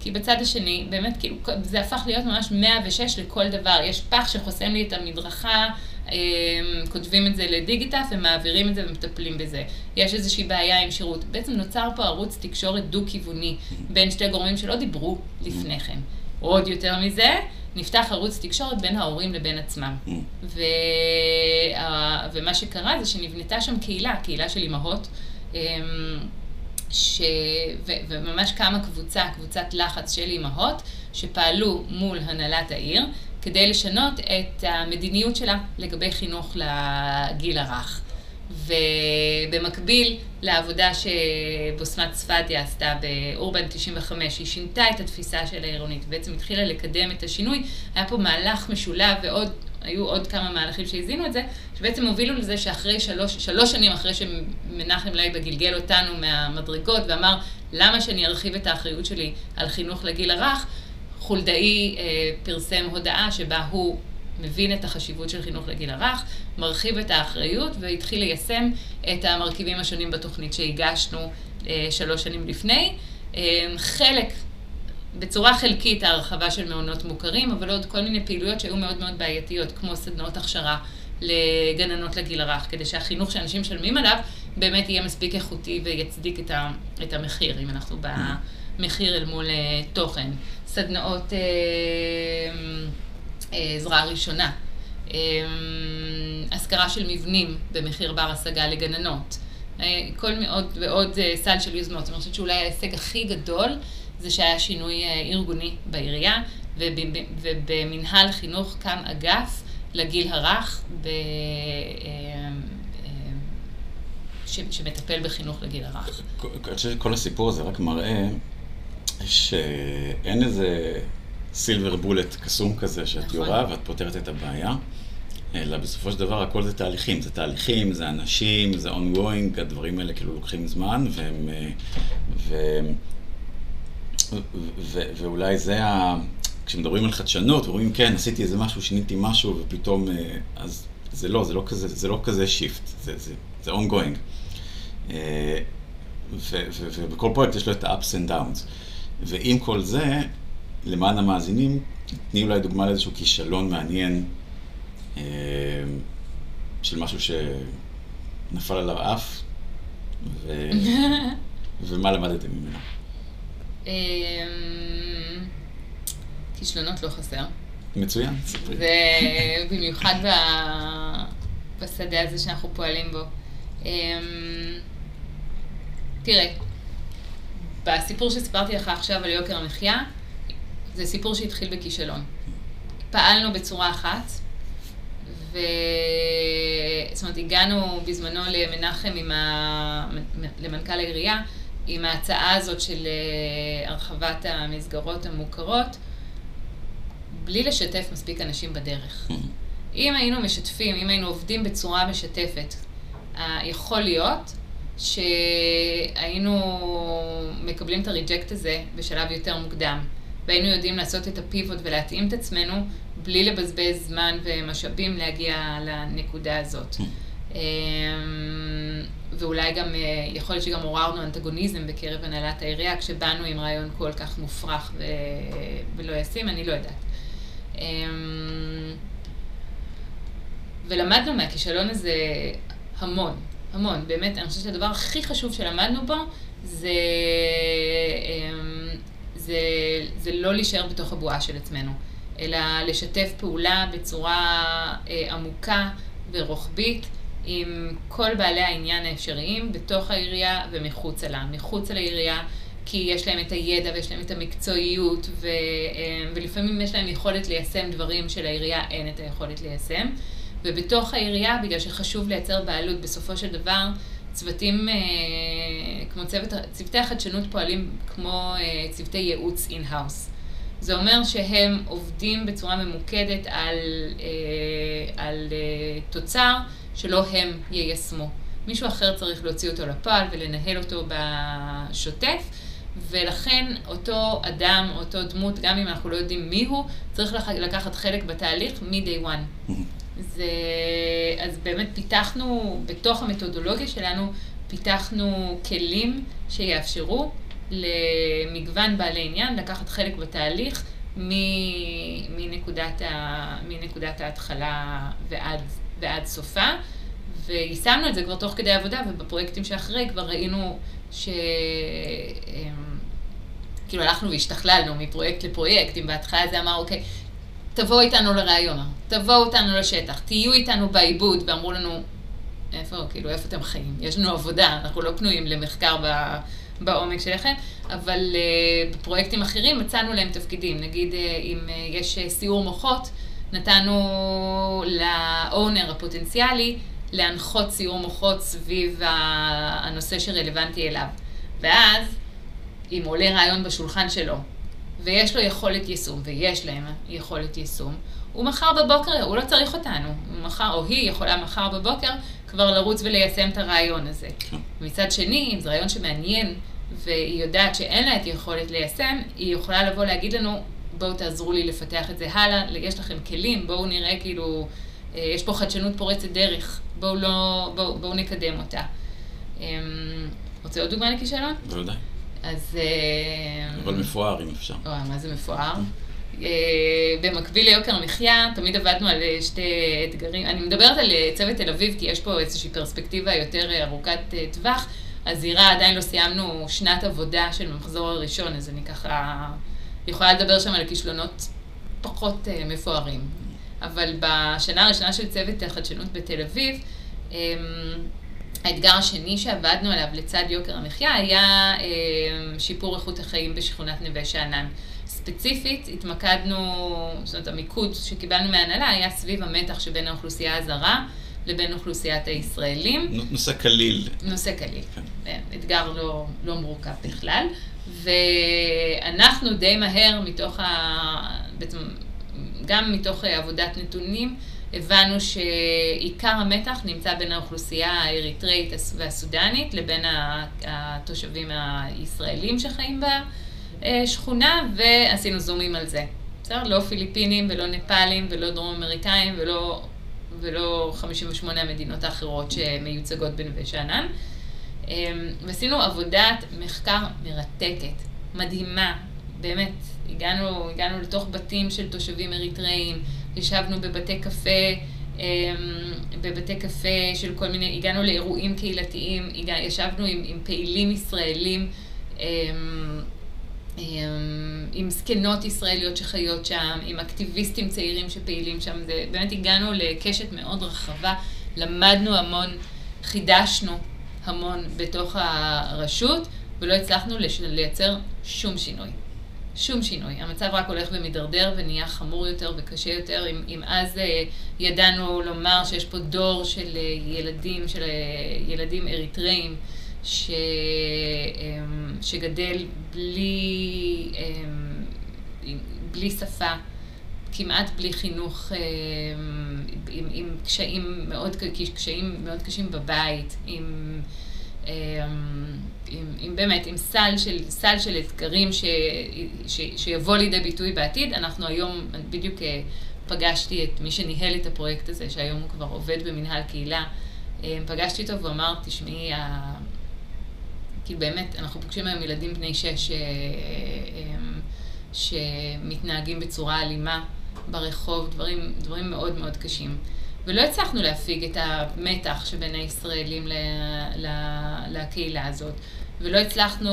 כי בצד השני, באמת, כאילו, זה הפך להיות ממש 106 לכל דבר. יש פח שחוסם לי את המדרכה, כותבים את זה לדיגיטף ומעבירים את זה ומטפלים בזה. יש איזושהי בעיה עם שירות. בעצם נוצר פה ערוץ תקשורת דו-כיווני בין שתי גורמים שלא דיברו לפני כן. עוד יותר מזה, נפתח ערוץ תקשורת בין ההורים לבין עצמם. ו... ומה שקרה זה שנבנתה שם קהילה, קהילה של אימהות. ש... ו... וממש קמה קבוצה, קבוצת לחץ של אימהות, שפעלו מול הנהלת העיר, כדי לשנות את המדיניות שלה לגבי חינוך לגיל הרך. ובמקביל לעבודה שבוסמת צפדיה עשתה באורבן 95, היא שינתה את התפיסה של העירונית, בעצם התחילה לקדם את השינוי. היה פה מהלך משולב ועוד, היו עוד כמה מהלכים שהזינו את זה, שבעצם הובילו לזה שאחרי שלוש, שלוש שנים אחרי שמנחם לייבה גלגל אותנו מהמדרגות ואמר, למה שאני ארחיב את האחריות שלי על חינוך לגיל הרך, חולדאי אה, פרסם הודעה שבה הוא מבין את החשיבות של חינוך לגיל הרך, מרחיב את האחריות והתחיל ליישם את המרכיבים השונים בתוכנית שהגשנו אה, שלוש שנים לפני. אה, חלק, בצורה חלקית ההרחבה של מעונות מוכרים, אבל עוד כל מיני פעילויות שהיו מאוד מאוד בעייתיות, כמו סדנאות הכשרה לגננות לגיל הרך, כדי שהחינוך שאנשים משלמים עליו באמת יהיה מספיק איכותי ויצדיק את, ה, את המחיר, אם אנחנו במחיר אל מול תוכן. סדנאות עזרה ראשונה. השכרה של מבנים במחיר בר השגה לגננות. כל מאוד ועוד סל של יוזמות. אני חושבת שאולי ההישג הכי גדול זה שהיה שינוי ארגוני בעירייה, ובמנהל חינוך קם אגף לגיל הרך, ב... שמטפל בחינוך לגיל הרך. שכל הסיפור הזה רק מראה שאין איזה סילבר בולט קסום כזה שאת נכון. יורה ואת פותרת את הבעיה, אלא בסופו של דבר הכל זה תהליכים. זה תהליכים, זה אנשים, זה ongoing, הדברים האלה כאילו לוקחים זמן, והם... ו... ואולי זה ה... כשמדברים על חדשנות, ואומרים כן, עשיתי איזה משהו, שיניתי משהו, ופתאום... אז זה לא, זה לא כזה, זה לא כזה שיפט, זה, זה, זה ongoing. ובכל פרויקט יש לו את ה-ups and downs. ועם כל זה, למען המאזינים, תני אולי דוגמה לאיזשהו כישלון מעניין אה, של משהו שנפל על האף, ו... ומה למדתם ממנו? אמ, כישלונות לא חסר. מצוין. ובמיוחד בשדה הזה שאנחנו פועלים בו. אמ, תראה, בסיפור שסיפרתי לך עכשיו על יוקר המחיה, זה סיפור שהתחיל בכישלון. פעלנו בצורה אחת, ו... זאת אומרת, הגענו בזמנו למנחם עם ה... למנכ"ל העירייה, עם ההצעה הזאת של אה, הרחבת המסגרות המוכרות, בלי לשתף מספיק אנשים בדרך. אם היינו משתפים, אם היינו עובדים בצורה משתפת, יכול להיות שהיינו מקבלים את הריג'קט הזה בשלב יותר מוקדם, והיינו יודעים לעשות את הפיבוט ולהתאים את עצמנו בלי לבזבז זמן ומשאבים להגיע לנקודה הזאת. אמ, ואולי גם, אה, יכול להיות שגם עוררנו אנטגוניזם בקרב הנהלת העירייה, כשבאנו עם רעיון כל כך מופרך ו... ולא ישים, אני לא יודעת. אמ, ולמדנו מהכישלון הזה המון, המון. באמת, אני חושבת שהדבר הכי חשוב שלמדנו בו זה, אמ, זה, זה לא להישאר בתוך הבועה של עצמנו, אלא לשתף פעולה בצורה אה, עמוקה ורוחבית. עם כל בעלי העניין האפשריים בתוך העירייה ומחוצה לה. מחוץ לעירייה, כי יש להם את הידע ויש להם את המקצועיות, ו, אה, ולפעמים יש להם יכולת ליישם דברים שלעירייה אין את היכולת ליישם. ובתוך העירייה, בגלל שחשוב לייצר בעלות, בסופו של דבר, צוותים, אה, כמו צוות, צוותי החדשנות פועלים כמו אה, צוותי ייעוץ in-house. זה אומר שהם עובדים בצורה ממוקדת על, על תוצר שלא הם יישמו. מישהו אחר צריך להוציא אותו לפועל ולנהל אותו בשוטף, ולכן אותו אדם, אותו דמות, גם אם אנחנו לא יודעים מי הוא, צריך לקחת חלק בתהליך מ-day one. זה, אז באמת פיתחנו, בתוך המתודולוגיה שלנו, פיתחנו כלים שיאפשרו למגוון בעלי עניין לקחת חלק בתהליך מנקודת, ה, מנקודת ההתחלה ועד ועד סופה, ויישמנו את זה כבר תוך כדי עבודה, ובפרויקטים שאחרי כבר ראינו ש... אמ, כאילו הלכנו והשתכללנו מפרויקט לפרויקט, אם בהתחלה זה אמר, אוקיי, תבואו איתנו לראיון, תבואו איתנו לשטח, תהיו איתנו בעיבוד, ואמרו לנו, איפה, כאילו, איפה אתם חיים? יש לנו עבודה, אנחנו לא פנויים למחקר ב... בעומק שלכם, אבל uh, בפרויקטים אחרים מצאנו להם תפקידים. נגיד, uh, אם uh, יש uh, סיור מוחות, נתנו לאונר הפוטנציאלי להנחות סיור מוחות סביב הנושא שרלוונטי אליו. ואז, אם עולה רעיון בשולחן שלו, ויש לו יכולת יישום, ויש להם יכולת יישום, הוא מחר בבוקר, הוא לא צריך אותנו, הוא מחר, או היא יכולה מחר בבוקר כבר לרוץ וליישם את הרעיון הזה. כן. מצד שני, אם זה רעיון שמעניין, והיא יודעת שאין לה את יכולת ליישם, היא יכולה לבוא להגיד לנו, בואו תעזרו לי לפתח את זה הלאה, יש לכם כלים, בואו נראה כאילו, אה, יש פה חדשנות פורצת דרך, בואו לא, בואו, בואו נקדם אותה. אמ, רוצה עוד דוגמה לכישלון? בוודאי. אז... אה, אבל מפואר, אם אפשר. וואי, מה זה מפואר? אה, במקביל ליוקר המחיה, תמיד עבדנו על שתי אתגרים. אני מדברת על צוות תל אביב, כי יש פה איזושהי פרספקטיבה יותר ארוכת טווח. הזירה, עדיין לא סיימנו שנת עבודה של המחזור הראשון, אז אני ככה יכולה לדבר שם על כישלונות פחות uh, מפוארים. אבל בשנה הראשונה של צוות החדשנות בתל אביב, um, האתגר השני שעבדנו עליו לצד יוקר המחיה היה um, שיפור איכות החיים בשכונת נווה שאנן. ספציפית התמקדנו, זאת אומרת המיקוד שקיבלנו מההנהלה היה סביב המתח שבין האוכלוסייה הזרה לבין אוכלוסיית הישראלים. נושא קליל. נושא קליל, כן. אתגר לא, לא מורכב בכלל. ואנחנו די מהר מתוך ה... בעצם גם מתוך עבודת נתונים, הבנו שעיקר המתח נמצא בין האוכלוסייה האריתראית והסודנית לבין התושבים הישראלים שחיים בשכונה, ועשינו זומים על זה. בסדר? לא פיליפינים ולא נפאלים ולא דרום אמריקאים ולא, ולא 58 המדינות האחרות שמיוצגות בנווה שאנן. אמ, ועשינו עבודת מחקר מרתקת, מדהימה, באמת. הגענו, הגענו לתוך בתים של תושבים אריתראים, ישבנו בבתי קפה, אמ, בבתי קפה של כל מיני, הגענו לאירועים קהילתיים, ישבנו עם, עם פעילים ישראלים, אמ, עם זקנות ישראליות שחיות שם, עם אקטיביסטים צעירים שפעילים שם, זה, באמת הגענו לקשת מאוד רחבה, למדנו המון, חידשנו המון בתוך הרשות, ולא הצלחנו לייצר שום שינוי. שום שינוי. המצב רק הולך ומידרדר ונהיה חמור יותר וקשה יותר. אם, אם אז אה, ידענו לומר שיש פה דור של אה, ילדים, של אה, ילדים אריתראים, ש, שגדל בלי, בלי שפה, כמעט בלי חינוך, עם, עם קשיים מאוד, קשיים מאוד קשים בבית, עם... עם, עם באמת, עם סל של, סל של אתגרים ש, ש, שיבוא לידי ביטוי בעתיד. אנחנו היום, בדיוק אה, פגשתי את מי שניהל את הפרויקט הזה, שהיום הוא כבר עובד במנהל קהילה. אה, פגשתי אותו והוא אמר, תשמעי, ה... כאילו באמת, אנחנו פוגשים היום ילדים בני שש אה, שמתנהגים בצורה אלימה ברחוב, דברים, דברים מאוד מאוד קשים. ולא הצלחנו להפיג את המתח שבין הישראלים לקהילה הזאת, ולא הצלחנו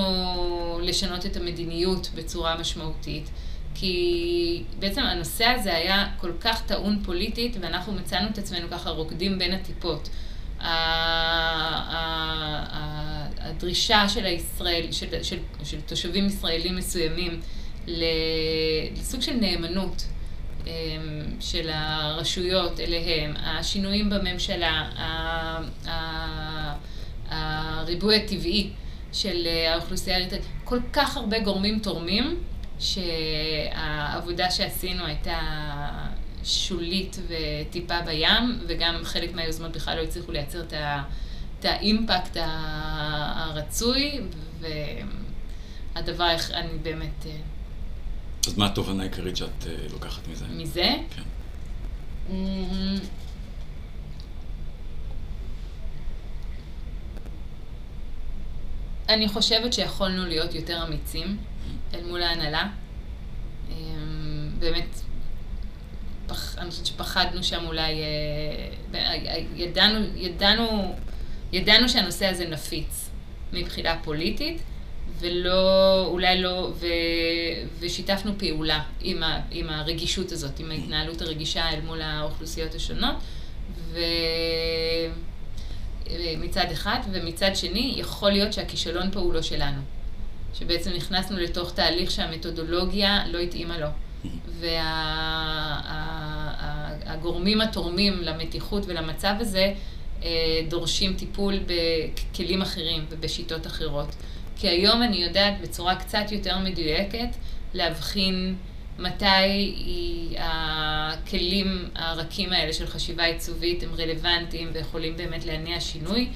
לשנות את המדיניות בצורה משמעותית, כי בעצם הנושא הזה היה כל כך טעון פוליטית, ואנחנו מצאנו את עצמנו ככה רוקדים בין הטיפות. הדרישה של הישראל, של, של, של תושבים ישראלים מסוימים לסוג של נאמנות אמ, של הרשויות אליהם, השינויים בממשלה, הריבוי הטבעי של האוכלוסייה האריתראית, כל כך הרבה גורמים תורמים, שהעבודה שעשינו הייתה שולית וטיפה בים, וגם חלק מהיוזמות בכלל לא הצליחו לייצר את, ה, את האימפקט הרצוי, והדבר, אני באמת... אז מה התובנה העיקרית שאת uh, לוקחת מזה? מזה? כן. Mm-hmm. אני חושבת שיכולנו להיות יותר אמיצים אל מול ההנהלה. אמ, באמת, פח, אני חושבת שפחדנו שם אולי, אה, ידענו, ידענו, ידענו שהנושא הזה נפיץ מבחינה פוליטית. ולא, אולי לא, ו, ושיתפנו פעולה עם, ה, עם הרגישות הזאת, עם ההתנהלות הרגישה אל מול האוכלוסיות השונות, ומצד אחד, ומצד שני, יכול להיות שהכישלון פה הוא לא שלנו. שבעצם נכנסנו לתוך תהליך שהמתודולוגיה לא התאימה לו. והגורמים וה, התורמים למתיחות ולמצב הזה אה, דורשים טיפול בכלים אחרים ובשיטות אחרות. כי היום אני יודעת בצורה קצת יותר מדויקת להבחין מתי הכלים הרכים האלה של חשיבה עיצובית הם רלוונטיים ויכולים באמת להניע שינוי,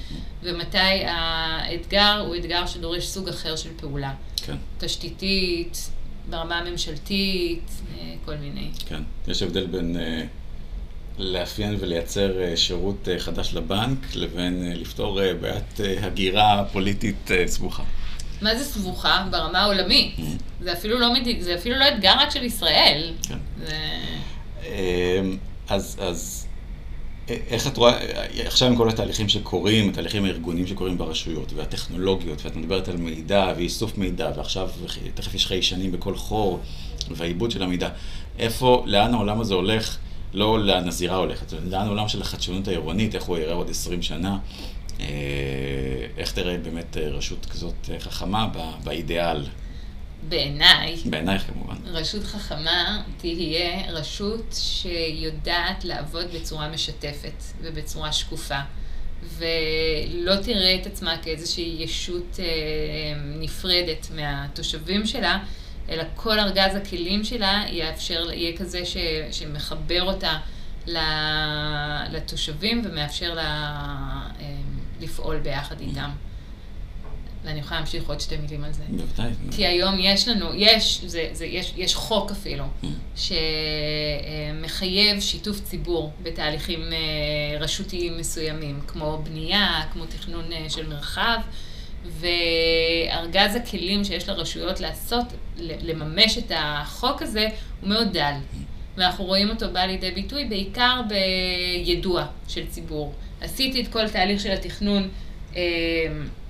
ומתי האתגר הוא אתגר שדורש סוג אחר של פעולה. כן. תשתיתית, ברמה הממשלתית, אה, כל מיני. כן. יש הבדל בין uh, לאפיין ולייצר uh, שירות uh, חדש לבנק, לבין לפתור בעיית הגירה פוליטית סבוכה. מה זה סבוכה ברמה העולמית? Mm. זה אפילו לא. זה אפילו לא אתגר רק של ישראל. כן. זה... אמ, אז, אז איך את רואה, עכשיו עם כל התהליכים שקורים, התהליכים הארגוניים שקורים ברשויות, והטכנולוגיות, ואת מדברת על מידע ואיסוף מידע, ועכשיו תכף יש חיישנים בכל חור, והעיבוד של המידע, איפה, לאן העולם הזה הולך, לא לאן הזירה הולכת, לאן העולם של החדשנות העירונית, איך הוא יראה עוד 20 שנה. אה, איך תראה באמת אה, רשות כזאת אה, חכמה באידיאל? בעיניי, בעינייך כמובן. רשות חכמה תהיה רשות שיודעת לעבוד בצורה משתפת ובצורה שקופה, ולא תראה את עצמה כאיזושהי ישות נפרדת מהתושבים שלה, אלא כל ארגז הכלים שלה יאפשר, יהיה כזה ש, שמחבר אותה לתושבים ומאפשר לה לפעול ביחד איתם. ואני יכולה להמשיך עוד שתי מילים על זה. בוודאי. כי היום יש לנו, יש, זה, זה, יש, יש חוק אפילו, שמחייב שיתוף ציבור בתהליכים אה, רשותיים מסוימים, כמו בנייה, כמו תכנון אה, של מרחב, וארגז הכלים שיש לרשויות לעשות, לממש את החוק הזה, הוא מאוד דל. ואנחנו רואים אותו בא לידי ביטוי בעיקר בידוע של ציבור. עשיתי את כל תהליך של התכנון אה,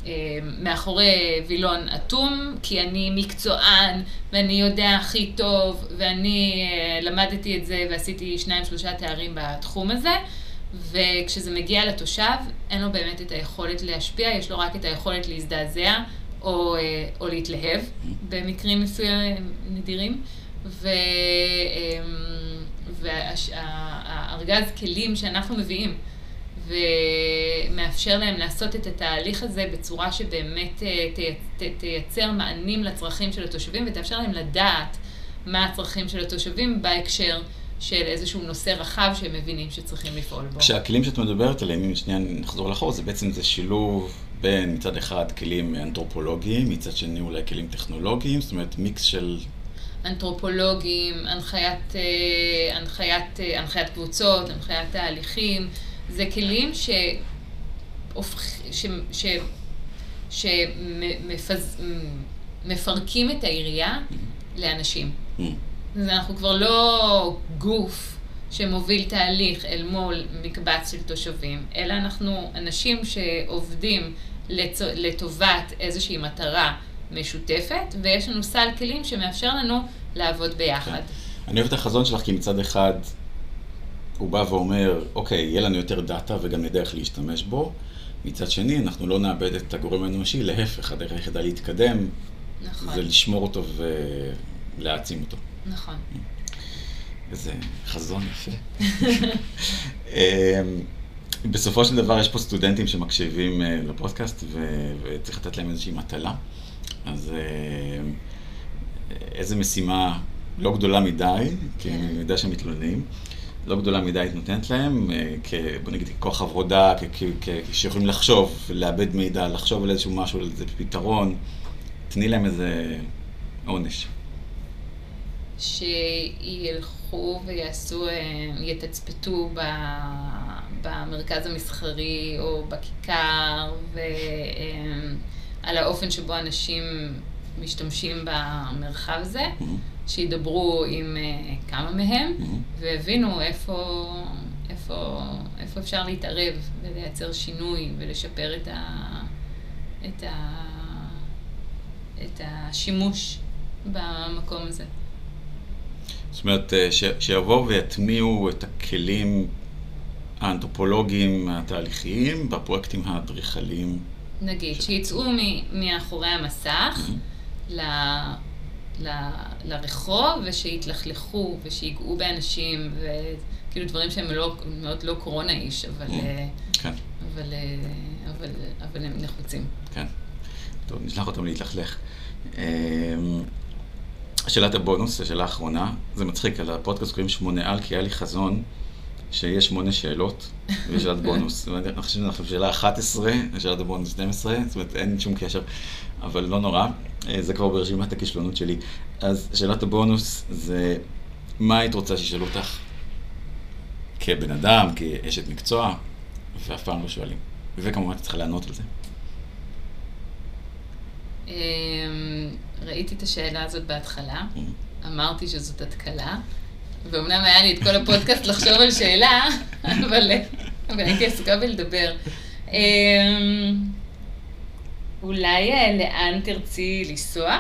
אה, מאחורי וילון אטום, כי אני מקצוען ואני יודע הכי טוב ואני אה, למדתי את זה ועשיתי שניים שלושה תארים בתחום הזה. וכשזה מגיע לתושב, אין לו באמת את היכולת להשפיע, יש לו רק את היכולת להזדעזע או, אה, או להתלהב במקרים מסוימים נדירים. ו... אמ, והארגז כלים שאנחנו מביאים ומאפשר להם לעשות את התהליך הזה בצורה שבאמת אה, תייצר מענים לצרכים של התושבים ותאפשר להם לדעת מה הצרכים של התושבים בהקשר של איזשהו נושא רחב שהם מבינים שצריכים לפעול בו. כשהכלים שאת מדברת עליהם, אם שנייה נחזור לאחור, זה בעצם זה שילוב בין מצד אחד כלים אנתרופולוגיים, מצד שני אולי כלים טכנולוגיים, זאת אומרת מיקס של... אנתרופולוגיים, הנחיית, אה, הנחיית, אה, הנחיית קבוצות, הנחיית תהליכים, זה כלים ש... ש... ש... שמפרקים את העירייה לאנשים. Mm. אז אנחנו כבר לא גוף שמוביל תהליך אל מול מקבץ של תושבים, אלא אנחנו אנשים שעובדים לצ... לטובת איזושהי מטרה משותפת, ויש לנו סל כלים שמאפשר לנו לעבוד ביחד. כן. אני אוהב את החזון שלך כי מצד אחד הוא בא ואומר, אוקיי, יהיה לנו יותר דאטה וגם נדע איך להשתמש בו. מצד שני, אנחנו לא נאבד את הגורם האנושי, להפך, הדרך היחידה להתקדם, נכון. זה לשמור אותו ולהעצים אותו. נכון. איזה חזון יפה. אמ, בסופו של דבר יש פה סטודנטים שמקשיבים אה, לפודקאסט וצריך לתת להם איזושהי מטלה. אז אה, איזה משימה לא גדולה מדי, כי אני יודע שהם מתלוננים, לא גדולה מדי את נותנת להם, אה, בוא נגיד כוח עבודה, שיכולים לחשוב, לאבד מידע, לחשוב על איזשהו משהו, על איזה פתרון, תני להם איזה עונש. שילכו ויעשו, אה, יתצפתו במרכז המסחרי או בכיכר, ועל האופן שבו אנשים משתמשים במרחב הזה, mm-hmm. שידברו עם uh, כמה מהם, mm-hmm. והבינו איפה, איפה, איפה אפשר להתערב ולייצר שינוי ולשפר את, ה, את, ה, את השימוש במקום הזה. זאת אומרת, אה, ש, שיבואו ויטמיעו את הכלים האנתרופולוגיים התהליכיים בפרויקטים האדריכליים. נגיד, ש... שיצאו מאחורי המסך. Mm-hmm. ל, לרחוב, ושיתלכלכו, ושיגעו באנשים, וכאילו דברים שהם לא, מאוד לא קורונה איש, אבל, mm, כן. אבל, אבל, אבל הם נחוצים. כן. טוב, נשלח אותם להתלכלך. אמ, שאלת הבונוס, השאלה האחרונה, זה מצחיק, על הפודקאסט קוראים שמונה על, כי היה לי חזון שיש שמונה שאלות ושאלת בונוס. אני חושב שאנחנו שאלה 11 ושאלת הבונוס 12, זאת אומרת אין שום קשר, אבל לא נורא. אה, זה כבר ברשימת הכישלונות שלי. אז שאלת הבונוס זה, מה היית רוצה שישאלו אותך כבן אדם, כאשת מקצוע, ואף פעם לא שואלים. וכמובן את צריכה לענות על זה. אמ, ראיתי את השאלה הזאת בהתחלה, mm-hmm. אמרתי שזאת התקלה, ואומנם היה לי את כל הפודקאסט לחשוב על שאלה, אבל הייתי עסוקה בלדבר. אולי אה, לאן תרצי לנסוע?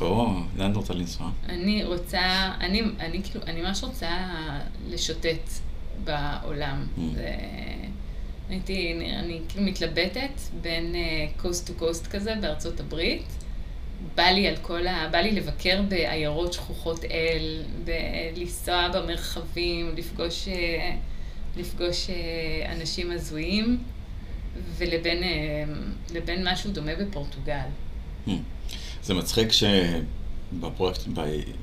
או, לאן את רוצה לנסוע? אני רוצה, אני, אני כאילו, אני ממש רוצה לשוטט בעולם. Mm. הייתי, אני, אני כאילו מתלבטת בין קוסט טו קוסט כזה בארצות הברית. בא לי על כל ה... בא לי לבקר בעיירות שכוחות אל, לנסוע במרחבים, לפגוש, אה, לפגוש אה, אנשים הזויים. ולבין לבין משהו דומה בפורטוגל. Hmm. זה מצחיק שבפרויקט,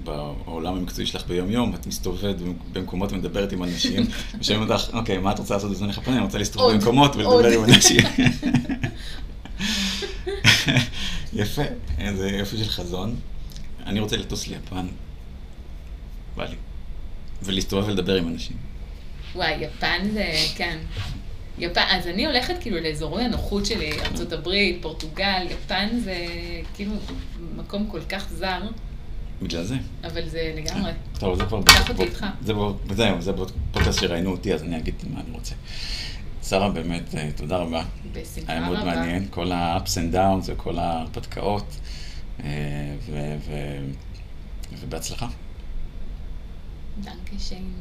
בעולם המקצועי שלך ביום-יום, את מסתובבת במקומות ומדברת עם אנשים, ושואלים אותך, אוקיי, מה את רוצה לעשות בזמן הפנים? אני רוצה להסתובב במקומות ולדבר עם אנשים. יפה, זה יופי של חזון. אני רוצה לטוס ליפן, בא לי. ולהסתובב ולדבר עם אנשים. וואי, יפן זה, כן. יפן, אז אני הולכת כאילו לאזורי הנוחות שלי, ארה"ב, פורטוגל, יפן זה כאילו מקום כל כך זר. בגלל זה. אבל זה לגמרי. טוב, זה כבר... קח אותי איתך. זהו, זה בפודקאסט שראיינו אותי, אז אני אגיד מה אני רוצה. שרה, באמת, אה, תודה רבה. בשמחה רבה. היה מאוד מעניין, כל ה-ups and downs וכל ההרפתקאות, אה, ובהצלחה. דנקה שיין.